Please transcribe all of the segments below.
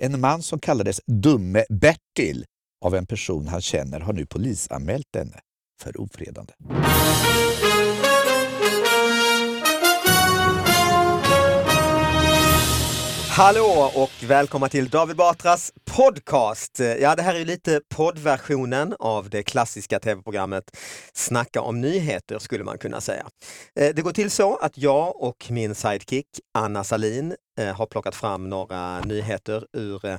En man som kallades Dumme Bertil av en person han känner har nu polisanmält denne för ofredande. Hallå och välkomna till David Batras podcast. Ja, det här är lite poddversionen av det klassiska tv-programmet Snacka om nyheter skulle man kunna säga. Eh, det går till så att jag och min sidekick Anna Salin eh, har plockat fram några nyheter ur eh,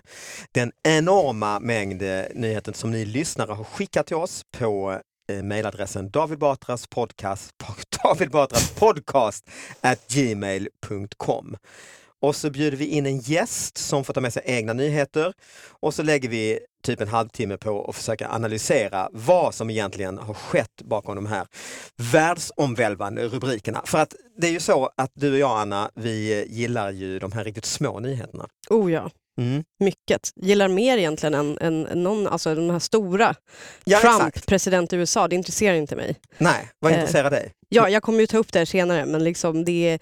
den enorma mängd nyheter som ni lyssnare har skickat till oss på mejladressen davidbatraspodcast davidbatraspodcast at gmail.com. Och så bjuder vi in en gäst som får ta med sig egna nyheter och så lägger vi typ en halvtimme på att försöka analysera vad som egentligen har skett bakom de här världsomvälvande rubrikerna. För att det är ju så att du och jag Anna, vi gillar ju de här riktigt små nyheterna. Oh ja. Mm. Mycket. Gillar mer egentligen än, än, någon, alltså de här stora. Ja, Trump, exakt. president i USA, det intresserar inte mig. Nej, vad Eh, intresserar dig? Ja, jag kommer ju ta upp det här senare, men liksom det är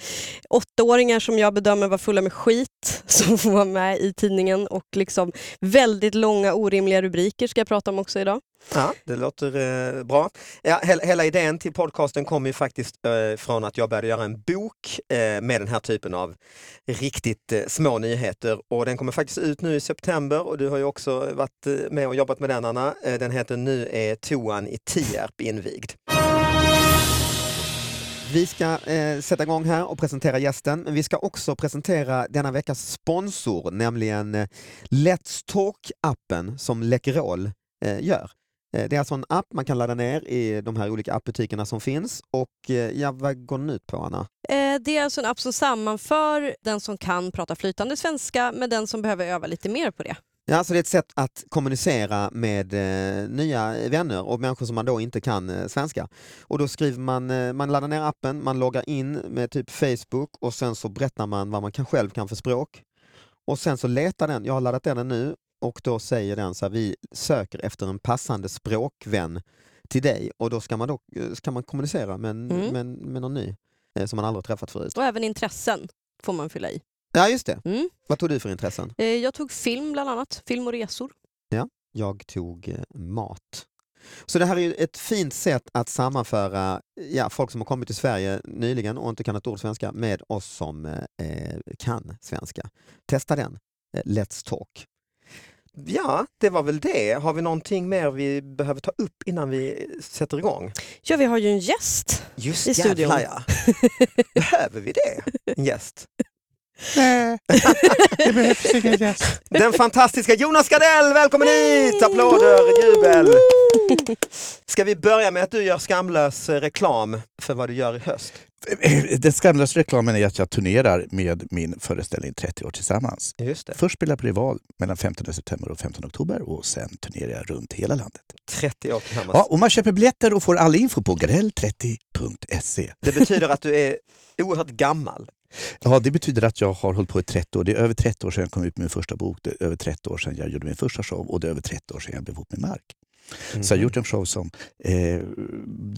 åttaåringar som jag bedömer var fulla med skit som får vara med i tidningen och liksom väldigt långa orimliga rubriker ska jag prata om också idag. Ja, det låter eh, bra. Ja, he hela idén till podcasten kom ju faktiskt eh, från att jag började göra en bok eh, med den här typen av riktigt eh, små nyheter och den kommer faktiskt ut nu i september och du har ju också varit eh, med och jobbat med den Anna. Eh, den heter Nu är toan i Tierp invigd. Vi ska eh, sätta igång här och presentera gästen, men vi ska också presentera denna veckas sponsor, nämligen eh, Let's Talk-appen som Läkerol eh, gör. Eh, det är alltså en app man kan ladda ner i de här olika appbutikerna som finns och eh, ja, vad går den ut på Anna? Eh, det är alltså en app som sammanför den som kan prata flytande svenska med den som behöver öva lite mer på det. Ja, alltså det är ett sätt att kommunicera med eh, nya vänner och människor som man då inte kan eh, svenska. Och då skriver man, eh, man laddar ner appen, man loggar in med typ Facebook och sen så berättar man vad man kan, själv kan för språk. Och sen så letar den, jag har laddat den nu och då säger den så här, vi söker efter en passande språkvän till dig och då ska man, då, eh, ska man kommunicera med, en- Mm. med, med någon ny eh, som man aldrig har träffat förut. Och även intressen får man fylla i. Ja just det, Mm. vad tog du för intressen? Eh, jag tog film bland annat, film och resor. jag tog eh, mat. Så det här är ett fint sätt att sammanföra ja, folk som har kommit till Sverige nyligen och inte kan ett ord svenska med oss som eh, kan svenska. Testa den, Let's Talk. Ja, det var väl det. Har vi någonting mer vi behöver ta upp innan vi sätter igång? Ja, vi har ju en gäst. Just I studion. jävlar ja. Behöver vi det? En gäst? Nej, det behövs ingen gäst. Den fantastiska Jonas Gardell, välkommen hit! Applåder, jubel! Ska vi börja med att du gör skamlös reklam för vad du gör i höst? Den skamlösa reklamen är att jag turnerar med min föreställning 30 år tillsammans. Just det. Först spelar jag på Rival mellan 15 september och 15 oktober och sen turnerar jag runt hela landet. 30 år tillsammans. Ja, och man köper biljetter och får all info på garell30.se. Det betyder att du är oerhört gammal. Ja, det betyder att jag har hållit på i 30 år. Det är över 30 år sedan jag kom ut med min första bok, det är över 30 år sedan jag gjorde min första show och det är över 30 år sedan jag blev ihop med Mark. Så jag har gjort en show som eh,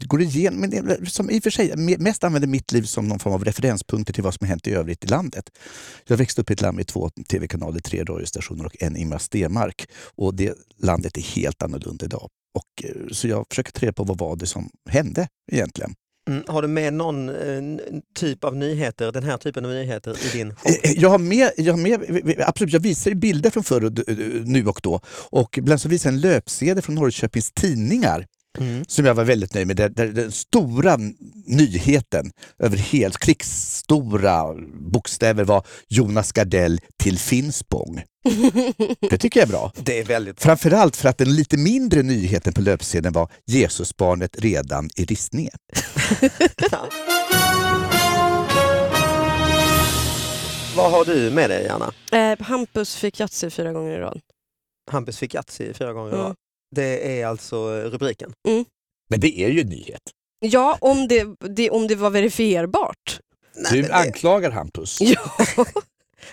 går igenom, men som i och för sig me- mest använder mitt liv som någon form av referenspunkter till vad som har hänt i övrigt i landet. Jag växte upp i ett land med två tv-kanaler, tre radiostationer och en Ingmar Stenmark. Och det landet är helt annorlunda idag. Och, eh, så jag försöker ta reda på vad var det som hände egentligen. Mm. Har du med någon eh, typ av nyheter, den här typen av nyheter i din show? Eh, eh, jag har med, jag har med, absolut, jag visar ju bilder från förr och eh, nu och då. Och ibland så visar jag en löpsedel från Norrköpings Tidningar Mm. som jag var väldigt nöjd med. Där, där den stora nyheten över helt klickstora bokstäver var Jonas Gardell till Finspång. Det tycker jag är bra. Det är väldigt... Framförallt för att den lite mindre nyheten på löpsedeln var Jesusbarnet redan i ristningen. Vad har du med dig Anna? Eh, Hampus fick Yatzy fyra gånger i rad. Hampus fick Yatzy fyra gånger i Mm. Det är alltså eh, rubriken. Men det är ju en nyhet. Ja, om det, det, om det var verifierbart. Nej, Du men, det, anklagar Hampus. Ja.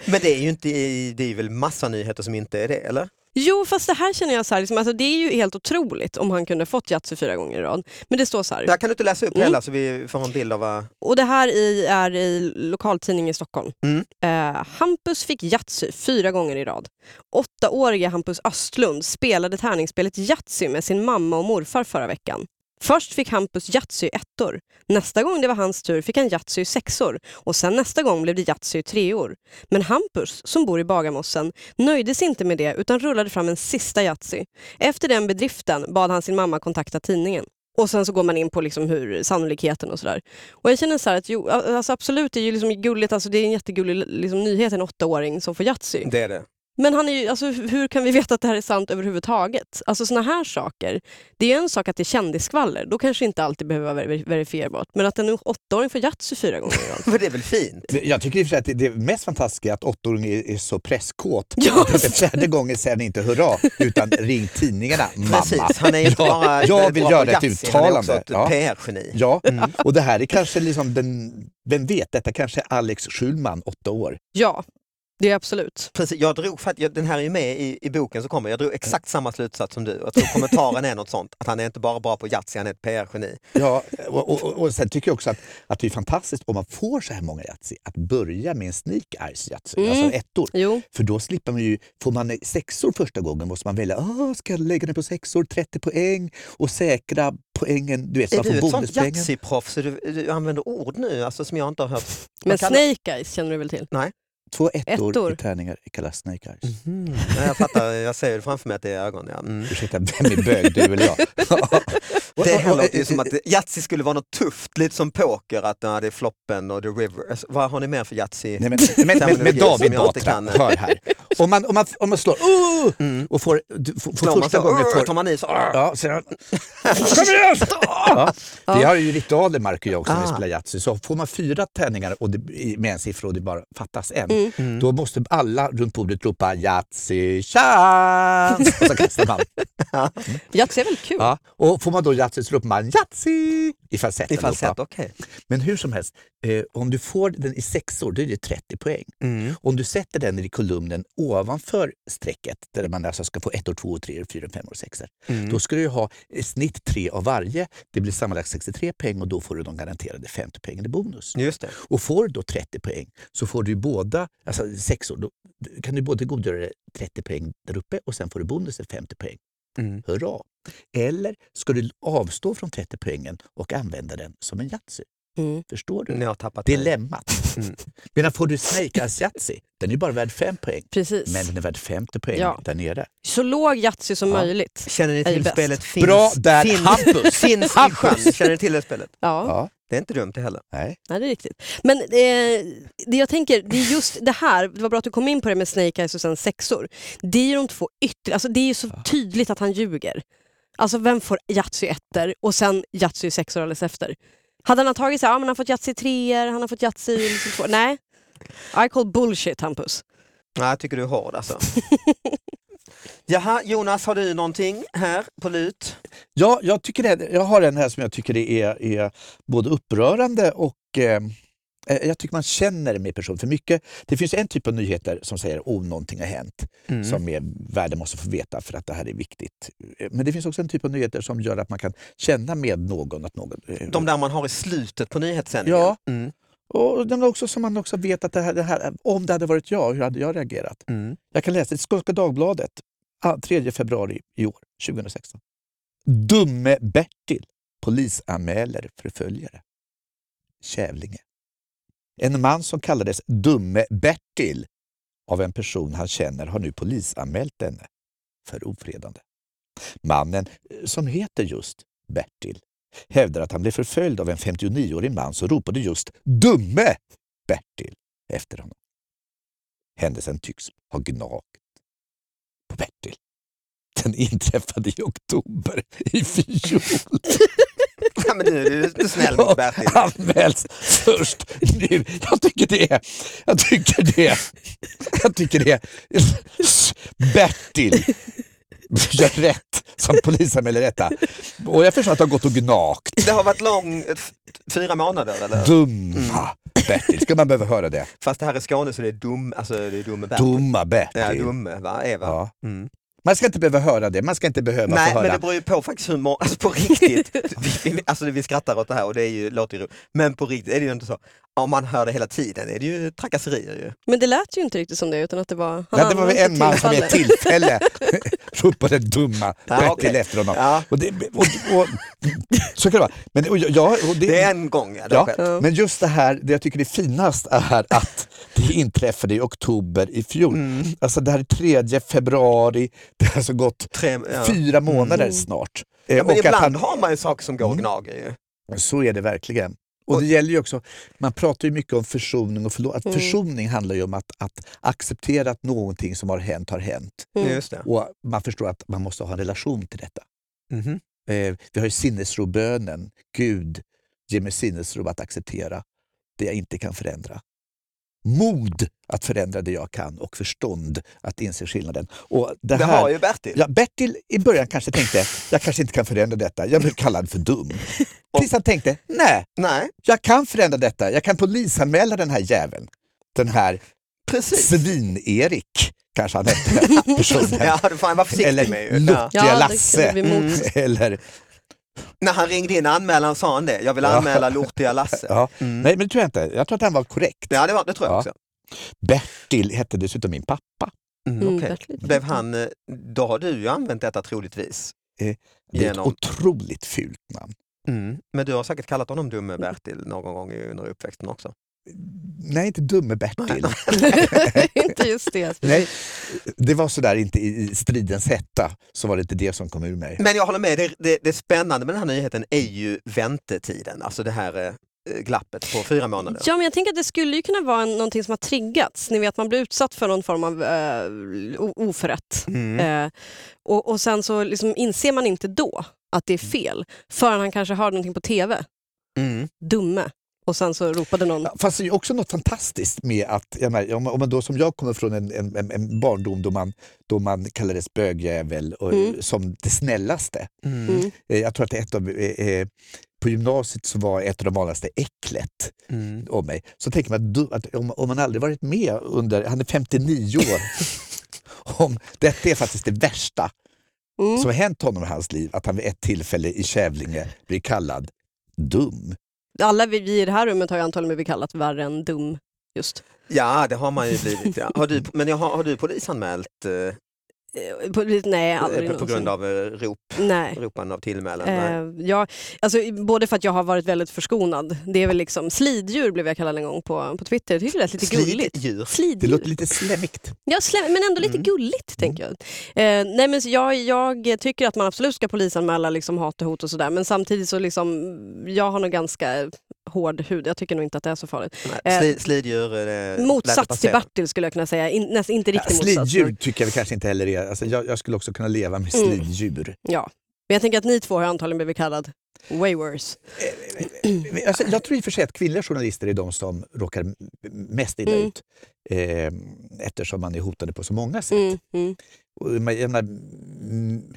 men det är ju inte, det är väl massa nyheter som inte är det, eller? Jo, fast det här känner jag så här, liksom, alltså, det är ju helt otroligt om han kunde fått Yatzy fyra gånger i rad. Men det står så här. Där kan du inte läsa upp Mm. hela så vi får en bild av vad... Och det här i, är i lokaltidning i Stockholm. Mm. Eh, Hampus fick Yatzy fyra gånger i rad. Åttaåriga Hampus Östlund spelade tärningsspelet Yatzy med sin mamma och morfar förra veckan. Först fick Hampus Yatzy ettor. Nästa gång det var hans tur fick han Yatzy sexor och sen nästa gång blev det Yatzy treor. Men Hampus, som bor i Bagarmossen, nöjde sig inte med det utan rullade fram en sista Yatzy. Efter den bedriften bad han sin mamma kontakta tidningen. Och sen så går man in på liksom hur sannolikheten och sådär. Och jag känner så här att jo, alltså absolut, det är ju liksom gulligt, alltså det är en jättegullig liksom, nyhet, en åttaåring som får Yatzy. Det är det. Men han är ju, alltså, hur kan vi veta att det här är sant överhuvudtaget? Alltså såna här saker. Det är en sak att det är kändisskvaller, då kanske inte alltid behöver vara ver- verifierbart. Men att en åttaåring får Yatzy fyra gånger i rad. För det är väl fint? Jag tycker i och för sig att det, det mest fantastiska är att åttaåringen är, är så presskåt. Ja. Fjärde gången säger han inte hurra, utan ring tidningarna, mamma. Precis, han är ju inte Ja, bara jag vill göra ett Yatzy, Han är också uttalande. ett Ja. PR-geni. Ja, Mm. och det här är kanske liksom den, vem vet, detta kanske är Alex Schulman, åtta år. Ja, det är absolut. Precis, jag drog, för att jag, den här är ju med i, i boken som kommer, jag drog exakt samma slutsats som du. Jag tror kommentaren är något sånt, att han är inte bara bra på Yatzy, han är ett PR-geni. Ja, och, och, och sen tycker jag också att, att det är fantastiskt om man får så här många Yatzy, att börja med en sneak eyes Yatzy, Mm. alltså ettor. Jo, För då slipper man ju, får man sexor första gången måste man välja, ah, ska jag lägga den på sexor, 30 poäng och säkra poängen, du vet, så Är man du får ett sånt. Yatzy-proffs så du, du använder ord nu alltså, som jag inte har hört? men Man kan- Snake Eyes känner du väl till? Två ettor, Ettor. i tärningar kallas snake eyes. Mm. Nej, jag fattar, jag ser framför mig att det är ögon. Ja. Mm. Ursäkta, vem är bög, du eller jag? Det här låter ju som att Yatzy skulle vara något tufft, lite som poker, att ja, det är floppen och the river. Alltså, vad har ni mer för Yatzy? Nej, men, men, men, David Batra, hör här. Om man, om man, om man slår uh, Mm. och får, du, får, får Slår man första så, gången... Får, tar man i så, "Åh". Ja, jag, Kom igen! Ja, det har ju ritualer Mark och jag också när vi Ah. spelar Yatzy. Så får man fyra tärningar och det, med en siffra och det bara fattas en, Mm. Mm. då måste alla runt bordet ropa Yatzy chans! Och så kastar man. Yatzy är väl kul? Ja. Och får man då Yatzy så ropar man Yatzy i falsett. I falsett, okej. Men hur som helst, eh, om du får den i sexor då är det 30 poäng. Mm. Om du sätter den i kolumnen ovanför strecket, där man alltså ska få ett år, två år, tre år, fyra, fem år, sex år, Mm. då ska du ha i snitt tre av varje. Det blir sammanlagt 63 poäng och då får du de garanterade 50 poängen i bonus. Just det. Och får du då 30 poäng så får du båda, alltså sexor, då kan du både godgöra dig 30 poäng där uppe och sen får du bonusen 50 poäng. Mm. Hurra! Eller ska du avstå från 30 poängen och använda den som en Yatzy? Mm. Förstår du? Har tappat. Dilemmat. Mm. Medan får du Snake Eyes Yatzy, den är bara värd 5 poäng. Precis. Men den är värd 50 poäng Ja. där nere. Så låg Yatzy som Ja. möjligt. Känner ni till spelet Finns, Bra där, Hampus! finns i sjön? Känner ni till det spelet? Ja. Ja, Det är inte dumt det heller. nej. Nej, det är riktigt. Men eh, det jag tänker, det är just det här, det var bra att du kom in på det med Snake Eyes och sen sexor. Det är ju de två yttre, alltså det är ju så tydligt att han ljuger. Alltså vem får Yatzy ettor och sen Yatzy sexor alldeles efter? Hade han tagit så här, ja, men han har fått Yatzy treor, han har fått Yatzy liksom två. Nej. I call bullshit Hampus. Nej, jag tycker du är hård alltså. Jaha, Jonas, har du någonting här på lut? Ja, jag, tycker det, jag har en här som jag tycker är, är både upprörande och eh, eh, jag tycker man känner med personen för mycket. Det finns en typ av nyheter som säger att oh, någonting har hänt Mm. som är, världen måste få veta för att det här är viktigt. Men det finns också en typ av nyheter som gör att man kan känna med någon att någon... eh, De där man har i slutet på nyhetssändningen? Ja. Mm. Och de också som man också vet att det här, det här, om det hade varit jag, hur hade jag reagerat? Mm. Jag kan läsa i Skånska Dagbladet Ah, 3 februari i år, 2016. Dumme Bertil polisanmäler förföljare. Kävlinge. En man som kallades Dumme Bertil av en person han känner har nu polisanmält denne för ofredande. Mannen, eh, som heter just Bertil, hävdar att han blev förföljd av en 59-årig man som ropade just ”Dumme Bertil” efter honom. Händelsen tycks ha gnagt Bertil. Den inträffade i oktober i fjol. Ja, men nu är du inte snäll mot Bertil. Anmäls först nu. Jag tycker det är... Jag tycker det. Jag tycker det. Bertil gör rätt som polisanmäler detta. Och jag förstår att det har gått och gnagt. Det har varit lång, fyra månader eller? Dumma Bertil. Ska man behöva höra det? Fast det här är Skåne så det är dum, alltså det är dumme Bertil. Dumma Bertil. Ja, dumme va, Eva. Ja. Mm. Man ska inte behöva höra det, man ska inte behöva Nej, få men höra. det beror ju på faktiskt hur många, alltså på riktigt. vi, vi- alltså vi skrattar åt det här och det är ju, låter ju roligt. Men på riktigt är det ju inte så. Om man hör det hela tiden är det ju trakasserier ju. Men det lät ju inte riktigt som det utan att det var... han Ja, det var väl en man som vid ett tillfälle. ropade dumma Ja, okej. efter honom. Ja, Och det, och, och, så kan det vara. Men, och, och det, det är en gång ja, Ja. Ja. men just det här, det jag tycker är finast är att det inträffade i oktober i fjol. Mm. Alltså det här är 3 februari, det har alltså gått Tre, ja. fyra månader Mm. snart. Eh, Ja, men och att ibland han- har man ju saker som går och Mm. gnager ju. Så är det verkligen. Och det gäller ju också, man pratar ju mycket om försoning och förlåt. Att Mm. Försoning handlar ju om att, att acceptera att någonting som har hänt har hänt. Mm. Just det. Och man förstår att man måste ha en relation till detta. Mhm. Eh, vi har ju sinnesrobönen. Gud, ge mig sinnesro att acceptera det jag inte kan förändra. Mod att förändra det jag kan och förstånd att inse skillnaden. Och det Det här, har ju Bertil. ja, Bertil i början kanske tänkte, jag kanske inte kan förändra detta. Jag blev kallad för dum. Tills han tänkte, nej, Nej, jag kan förändra detta. Jag kan polisanmäla den här jäveln. Den här precis. Svin-Erik, kanske han hette, personen. Ja, du får vara försiktig Eller med ju. Luttiga Ja, Lasse. Mm. Eller, När han ringde in anmälan sa han det. Jag vill anmäla Lortiga Lasse. ja. Mm. Nej, men det tror jag inte. Jag tror att han var korrekt. Ja, det, var, det tror jag Ja. också. Bertil hette dessutom min pappa. Mm, Mm. Bertil. Blev han, eh, då har du ju använt detta troligtvis. Det är Genom- ett otroligt fult namn. Mm. Men du har säkert kallat honom Dumme Bertil någon gång i- under uppväxten också. Nej, inte dumme Bertil. inte just det. Nej, det var sådär inte i stridens hetta, så var det inte det som kom ur mig. Men jag håller med, det, det, det spännande med den här nyheten är ju väntetiden, alltså det här eh, glappet på fyra månader. Ja, men jag tänker att det skulle ju kunna vara en, någonting som har triggats. Ni vet, man blir utsatt för någon form av eh, oförrätt. Mm. Eh, och, och sen så liksom inser man inte då att det är fel förrän han kanske hör någonting på TV. Mm. Dumme. Och sen så ropade någon. Ja, Fast det är också något fantastiskt med att, jag menar, om, man- om man då som jag kommer från en, en, en- barndom då man, då man kallades bögjävel och, Mm. som det snällaste. Mm. Mm. Eh, Jag tror att ett av, eh, eh, på gymnasiet så var ett av de vanligaste äcklet Mm. om mig. Så tänker man att, du, att om, om man aldrig varit med under, han är 59 år, om detta är faktiskt det värsta Mm. som har hänt honom i hans liv, att han vid ett tillfälle i Kävlinge blir kallad dum. Alla vi, vi i det här rummet har ju antagligen blivit kallat värre än dum. Just. Ja, det har man ju blivit. Ja. Har du, men jag har, har du polisanmält eh, på, nej, aldrig på, på grund av eh, rop, Nej. ropan av tillmälen? Eh, ja, alltså, både för att jag har varit väldigt förskonad. Det är väl liksom, sliddjur blev jag kallad en gång på, på Twitter. Jag tyckte det lät lite gulligt. Sliddjur. Det låter lite slemmigt. Ja, slä, men ändå lite Mm. gulligt tänker jag. Eh, nej, men jag. Jag tycker att man absolut ska polisanmäla liksom, hat och hot och sådär. Men samtidigt så liksom, jag har nog ganska hård hud. Jag tycker nog inte att det är så farligt. Nej. Eh, Sli, sliddjur. Eh, Motsats till. Bertil skulle jag kunna säga. In, nästan inte Ja, riktigt motsats. sliddjur Men, tycker jag kanske inte heller är. Alltså, jag, jag skulle också kunna leva med Mm. sliddjur. ja. men jag tänker att ni två har antagligen blivit kallad way worse. Alltså, jag tror i och för sig att kvinnliga journalister är de som råkar mest illa Mm. ut. Eh, eftersom man är hotade på så många sätt. Mm, mm. Och jag menar, mm,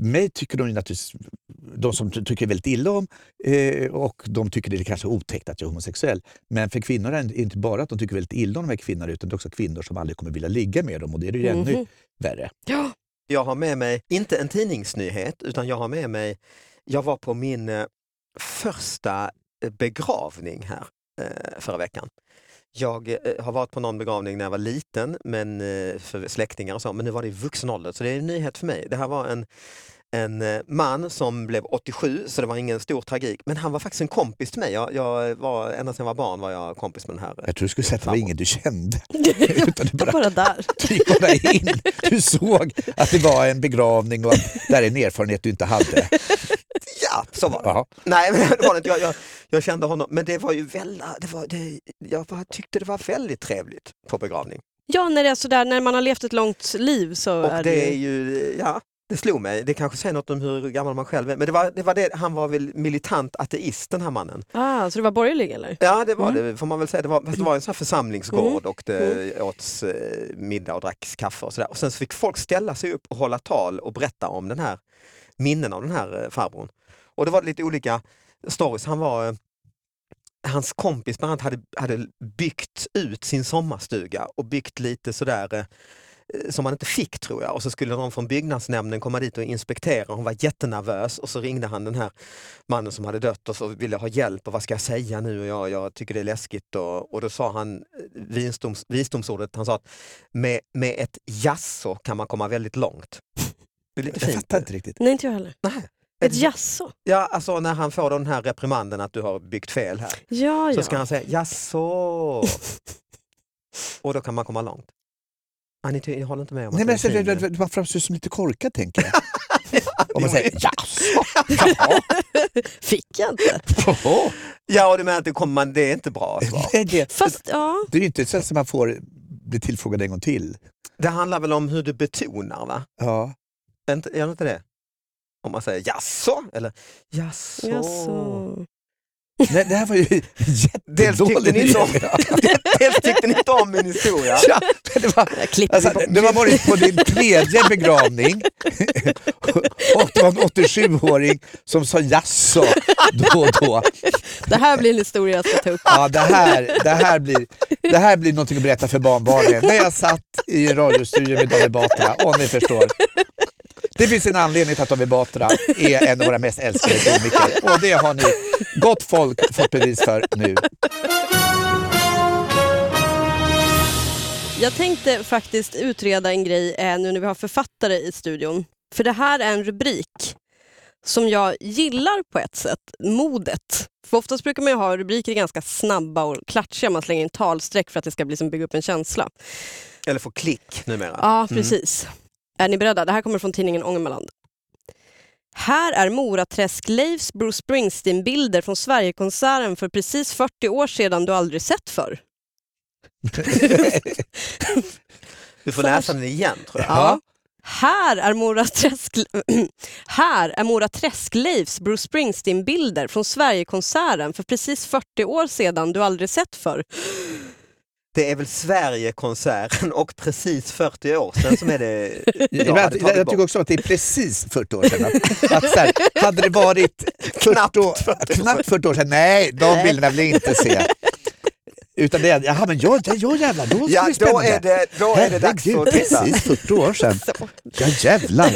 mig tycker de naturligtvis, de som ty- tycker väldigt illa om eh, och de tycker det är kanske otäckt att jag är homosexuell. Men för kvinnor är det inte bara att de tycker väldigt illa om de här kvinnorna utan det är också kvinnor som aldrig kommer vilja ligga med dem och det är det ju ännu Mhm. värre. Ja. Jag har med mig, inte en tidningsnyhet, utan jag har med mig, jag var på min eh, första eh, begravning här eh, förra veckan. Jag eh, har varit på någon begravning när jag var liten men eh, för släktingar och så, men nu var det i vuxen ålder så det är en nyhet för mig. Det här var en, en eh, man som blev 87 så det var ingen stor tragik, men han var faktiskt en kompis till mig. Jag, jag var, ända sedan jag var barn var jag kompis med den här. Jag tror du skulle säga att det var ingen du kände. Utan du bara, Bara där. bara in. Du såg att det var en begravning och att det är en erfarenhet du inte hade. Ja, så var det. Jaha. Nej, men det var det inte. Jag, jag, jag kände honom, men det var ju väldigt, det var, det, jag tyckte det var väldigt trevligt på begravning. Ja, när det är sådär, när man har levt ett långt liv så Och är det det ju... ja, det slog mig. Det kanske säger något om hur gammal man själv är, men det var det, var det han var väl militant ateist den här mannen. Ah, så du var borgerlig eller? Ja, det var Mm. det får man väl säga. Det var, det var en sån församlingsgård Mm. och det åts eh, middag och dracks kaffe och sådär. Och sen så fick folk ställa sig upp och hålla tal och berätta om den här minnen av den här eh, farbrorn. Och det var lite olika stories. Han var eh, Hans kompis bland annat hade, hade byggt ut sin sommarstuga och byggt lite sådär eh, som han inte fick tror jag och så skulle någon från byggnadsnämnden komma dit och inspektera. Hon var jättenervös och så ringde han den här mannen som hade dött och så ville ha hjälp och vad ska jag säga nu och jag, jag tycker det är läskigt och, och då sa han eh, visdoms, visdomsordet, han sa att med, med ett jasså kan man komma väldigt långt. Det är lite Jag fint. fattar inte riktigt. Nej, inte jag heller. Nej. Ett jasså? Ja, alltså när han får den här reprimanden att du har byggt fel här. Ja, Så ja. ska han säga jaså? och då kan man komma långt. Annie, jag håller inte med om att Nej, men alltså, det är det, man framstår som lite korkad tänker jag. Om man säger jaså? Fick jag inte? Ja, och du menar att det, kommer man, det är inte bra svar. Fast ja, det är ju inte så som man får bli tillfrågad en gång till. Det handlar väl om hur du betonar va? Ja. Är inte, är det inte det? Om man säger jaså eller jaså. jasså. Nej, det här var ju jättedåligt. om, dels tyckte ni inte om min historia. Ja, det var, alltså, du har varit på din tredje begravning och det var en 87-åring som sa jaså då och då. Det här blir en historia jag ska ta upp. Ja, det, här, det, här blir, det här blir någonting att berätta för barnbarnen. När jag satt i en radiostudio med David Batra, om ni förstår. Det finns en anledning till att David Batra är en av våra mest älskade komiker och det har ni, gott folk, fått bevis för nu. Jag tänkte faktiskt utreda en grej eh, nu när vi har författare i studion. För det här är en rubrik som jag gillar på ett sätt, modet. För oftast brukar man ju ha rubriker ganska snabba och klatschiga, man slänger in talsträck för att det ska liksom bygga upp en känsla. Eller få klick numera. Ja, precis. Är ni beredda? Det här kommer från tidningen Ångermanland. Här är Moraträsk Leifs Bruce Springsteen-bilder från Sverigekonserten för precis 40 år sedan du aldrig sett förr. Du får läsa den igen tror jag. Ja. Här är Mora Träsk, här är Mora Träsk-Leifs Bruce Springsteen-bilder från Sverigekonserten för precis 40 år sedan du aldrig sett förr. Det är väl Sverigekonserten och precis 40 år sedan som är det Jag, jag jag, jag, tycker också att det är precis 40 år sedan. Att, att här, hade det varit 40 år, knappt 40 år sedan, nej, de bilderna vill jag inte se. Utan det är, jaha men ja, ja, ja jävlar, då ska det Ja, då spännande. är det, då är det dags Herregud, att titta. precis 40 år sedan. Ja jävlar.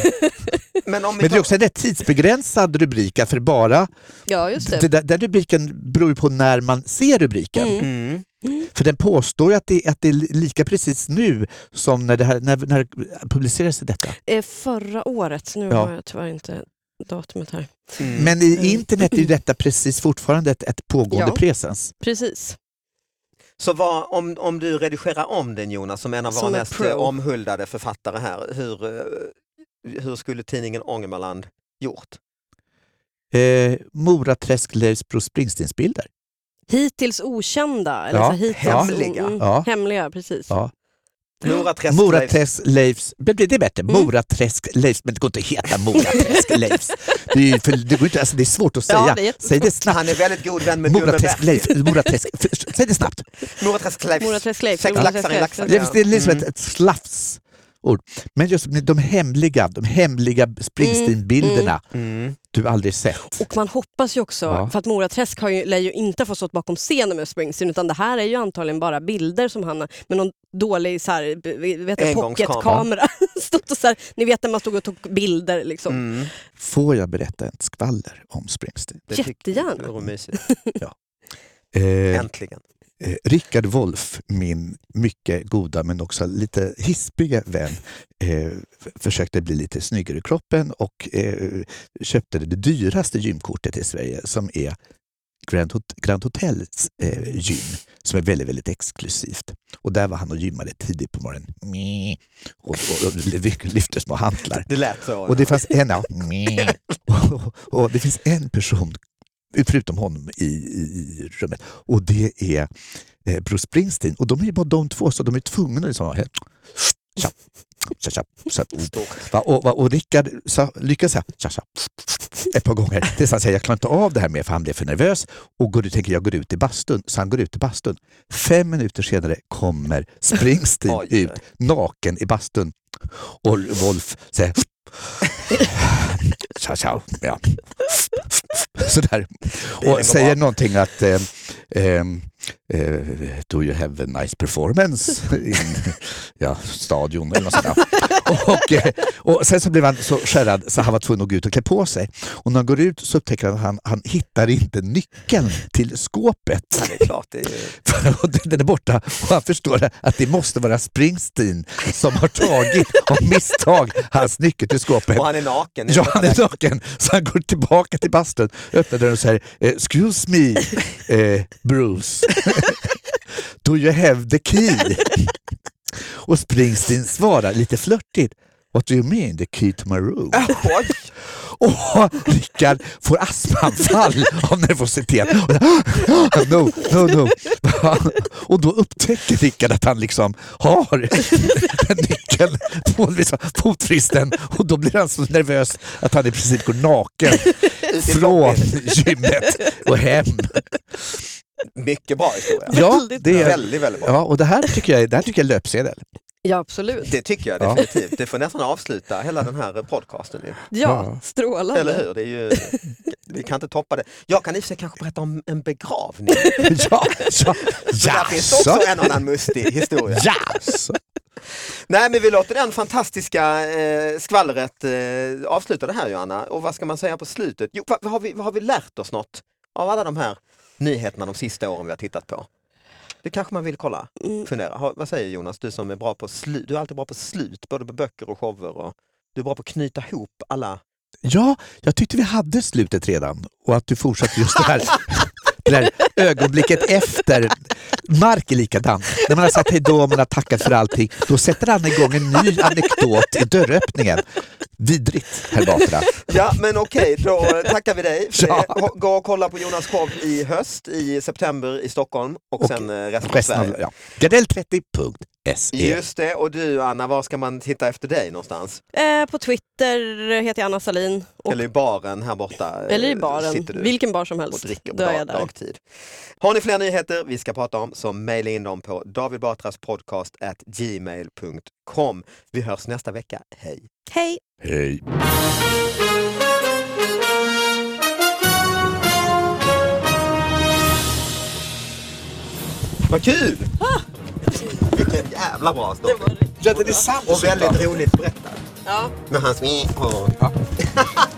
Men om Men det är också en tidsbegränsad rubrik, för bara Ja, just det. där, den rubriken beror ju på när man ser rubriken. Mm. mm. För den påstår ju att det, att det är lika precis nu som när det här, när, när publicerades detta. Eh, Förra året, nu Ja. har jag tyvärr inte datumet här. Mm. Men i internet är detta precis fortfarande ett, ett pågående Ja. presens. Precis. Så vad, om, om du redigerar om den Jonas som en av våra Som en mest pro. omhuldade författare här, hur, eh, hur skulle tidningen Ångermanland gjort? Eh, Moraträsk Leifs Bruce Springsteen-bilder. Hittills okända. Eller Ja, så hittills, hemliga. Mm, Ja. Hemliga, precis. Ja. Moraträsk Moraträsk Leifs, det blir det bättre, Mm. Moraträsk Leifs, men det går inte att heta Moraträsk Leifs. Det är, ju för, det, går inte, alltså det är svårt att Ja, säga. det är. Säg det snabbt. Han är väldigt god vän med Moraträsk. Leifs, Moraträsk, säg det snabbt. Moraträsk Leifs. Moraträsk Leifs, laxar i laxar. Det är, är liksom Mm. ett, ett slafsord. Men just de hemliga, de hemliga Springsteen-bilderna Mm. du aldrig sett. Och man hoppas ju också, Ja. för att Mora Träsk har ju, lär ju inte få stått bakom scenen med Springsteen utan det här är ju antagligen bara bilder som han har med någon dålig så här, vet jag, pocketkamera. Stått och så här, ni vet när man stod och tog bilder. Liksom. Mm. Får jag berätta ett skvaller om Springsteen? Det Jättegärna. Det mysigt. Eh, Äntligen. Eh, Rickard Wolff, min mycket goda men också lite hispiga vän, eh, försökte bli lite snyggare i kroppen och eh, köpte det dyraste gymkortet i Sverige som är Grand, Hot- Grand Hotels eh, gym som är väldigt, väldigt exklusivt. Och där var han och gymmade tidigt på morgonen. Meh. Och, och, och lyfte små hantlar. Det lät så. Och det fanns en, ja, och, och det finns en person förutom honom i, i, rummet och det är eh, Bruce Springsteen. Och de är ju bara de två så de är tvungna att liksom, eh, tja, tja, tja, va, och, va, och Rickard sa, lyckas säga tja, tja, ett par gånger tills han säger jag klarar inte av det här mer för han blev för nervös och går, tänker jag går ut i bastun. Så han går ut i bastun. Fem minuter senare kommer Springsteen Oj. ut naken i bastun och Wolf säger Tja, tja. Ja. Sådär. Och säger någonting att eh, ehm, eh, Do you have a nice performance in ja, stadion eller något sånt där. och, eh, och sen så blev han så skärrad så han var tvungen att gå ut och klä på sig. Och när han går ut så upptäcker han att han, han hittar inte nyckeln till skåpet. Ja, det är klart. Det är... Den är borta och han förstår att det måste vara Springsteen som har tagit av misstag hans nyckel till skåpet. Och han är naken. Ja, han är naken. Så han går tillbaka till bastun, öppnar dörren och säger Excuse me, eh, Bruce. Do you have the key? Och Springsteen svarar lite flörtigt. What do you mean, the key to my room? Och Rickard får astmaanfall av nervositet. No, no, no. Och då upptäcker Rickard att han liksom har en nyckel på liksom fotfristen och då blir han så nervös att han i princip går naken från gymmet och hem. Mycket bra historia. Ja, det är, Väldigt, väldigt bra. ja och det här tycker jag, det här tycker jag är löpsedel. Ja, absolut. Det tycker jag Ja. definitivt. Det får nästan avsluta hela den här podcasten. ju. Ja, Ja. strålande. Eller hur? Det är ju, vi kan inte toppa det. Jag kan i och för sig kanske berätta om en begravning. Ja, ja, Så där finns också en annan mustig historia. Jaså. Nej men vi låter den fantastiska eh, skvallret eh, avsluta det här Johanna. Och vad ska man säga på slutet? Jo, vad, vad, har vi, vad har vi lärt oss något av alla de här nyheterna de sista åren vi har tittat på? Det kanske man vill kolla, Mm. fundera. Ha, vad säger Jonas, du som är bra på slut, du är alltid bra på slut, både på böcker och shower. Och, du är bra på att knyta ihop alla Ja, jag tyckte vi hade slutet redan och att du fortsatte just det här, det där ögonblicket efter. Mark är likadan. När man har sagt hej då, man har tackat för allting, då sätter han igång en ny anekdot i dörröppningen. Vidrigt, herr Batra. Ja men okej, då tackar vi dig. Ja. det. Gå och kolla på Jonas show i höst, i september i Stockholm och, Och sen eh, resten av Resten Sverige. av, ja. Gardell30.se. Just det, och du Anna, var ska man titta efter dig någonstans? Eh, på Twitter heter jag Anna Salin. Och, Eller i baren här borta? eh, eller i baren, Sitter du vilken bar som och helst. dricker på Då är dag, jag där. dagtid. Har ni fler nyheter vi ska prata om så mejla in dem på davidbatraspodcast@gmail.com. Vi hörs nästa vecka. Hej! Hej! Hej. Vad kul! Vilken jävla bra story! Ja, det är sant. Och väldigt roligt berättat. Ja. Med hans och...